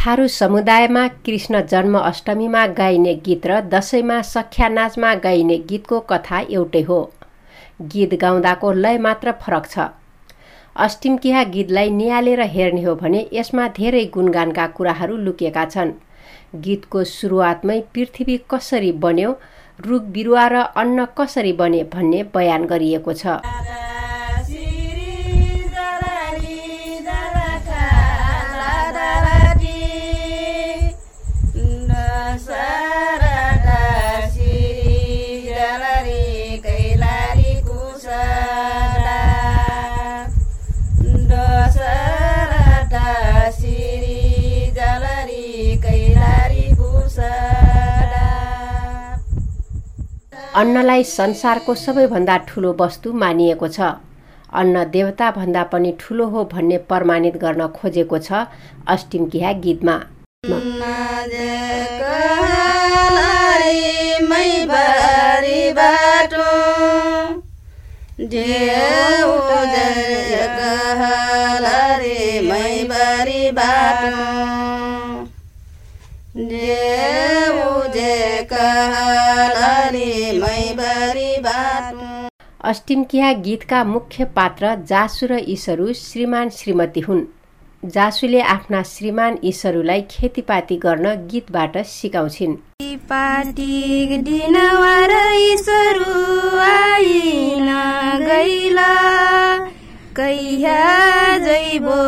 थारू समुदायमा कृष्ण जन्म अष्टमीमा गाइने गीत र दसैँमा सख्या नाचमा गाइने गीतको कथा एउटै हो। गीत गाउँदाको लय मात्र फरक छ। अष्टिमकिहा गीतलाई निहालेर हेर्ने हो भने यसमा धेरै गुणगानका कुराहरू लुकेका छन्। गीतको सुरुवातमै पृथ्वी कसरी बन्यो रुख बिरुवा र अन्न कसरी बने भन्ने बयान गरिएको छ। अन्नलाई संसारको सबैभन्दा ठुलो वस्तु मानिएको छ। अन्न देवता भन्दा पनि ठुलो हो भन्ने प्रमाणित गर्न खोजेको छ अष्टिमकिहा गीतमा। अष्टिमकिहा गीतका मुख्य पात्र जासु र ईसरू श्रीमान श्रीमती हुन्। जासुले आफ्ना श्रीमान ईसरूलाई खेतीपाती गर्न गीतबाट सिकाउँछिन्। जैबो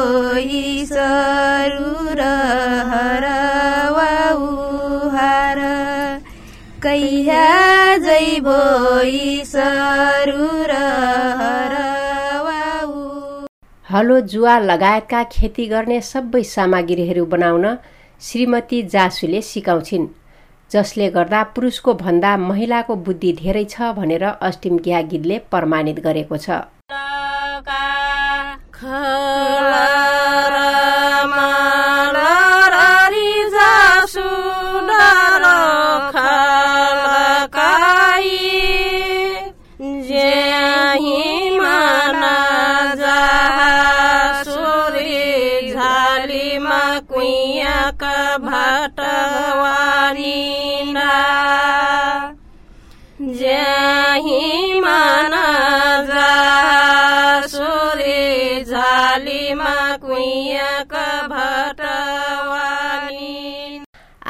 र कैहा र हलो जुवा लगायतका खेती गर्ने सबै सामग्रीहरू बनाउन श्रीमती जासुले सिकाउँछिन् जसले गर्दा पुरुषको भन्दा महिलाको बुद्धि धेरै छ भनेर अष्टिमकिया गीतले प्रमाणित गरेको छ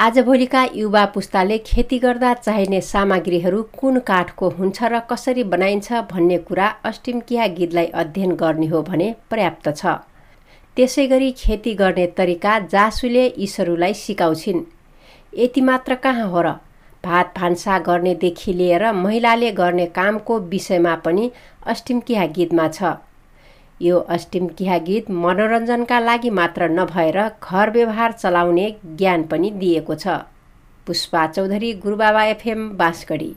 आजभोलिका युवा पुस्ताले खेती गर्दा चाहिने सामग्रीहरू कुन काठको हुन्छ र कसरी बनाइन्छ भन्ने कुरा अष्टिमकिया गीतलाई अध्ययन गर्ने हो भने पर्याप्त छ। त्यसै गरी खेती गर्ने तरिका जासुले ईश्वरूलाई सिकाउँछिन्। यति मात्र कहाँ हो र? भात भान्सा गर्नेदेखि लिएर महिलाले गर्ने कामको विषयमा पनि अष्टिमकिया गीतमा छ। यो अष्टिमकिहा गीत मनोरञ्जनका लागि मात्र नभएर घर व्यवहार चलाउने ज्ञान पनि दिएको छ। पुष्पा चौधरी गुरुबाबा एफएम बाँसगढी।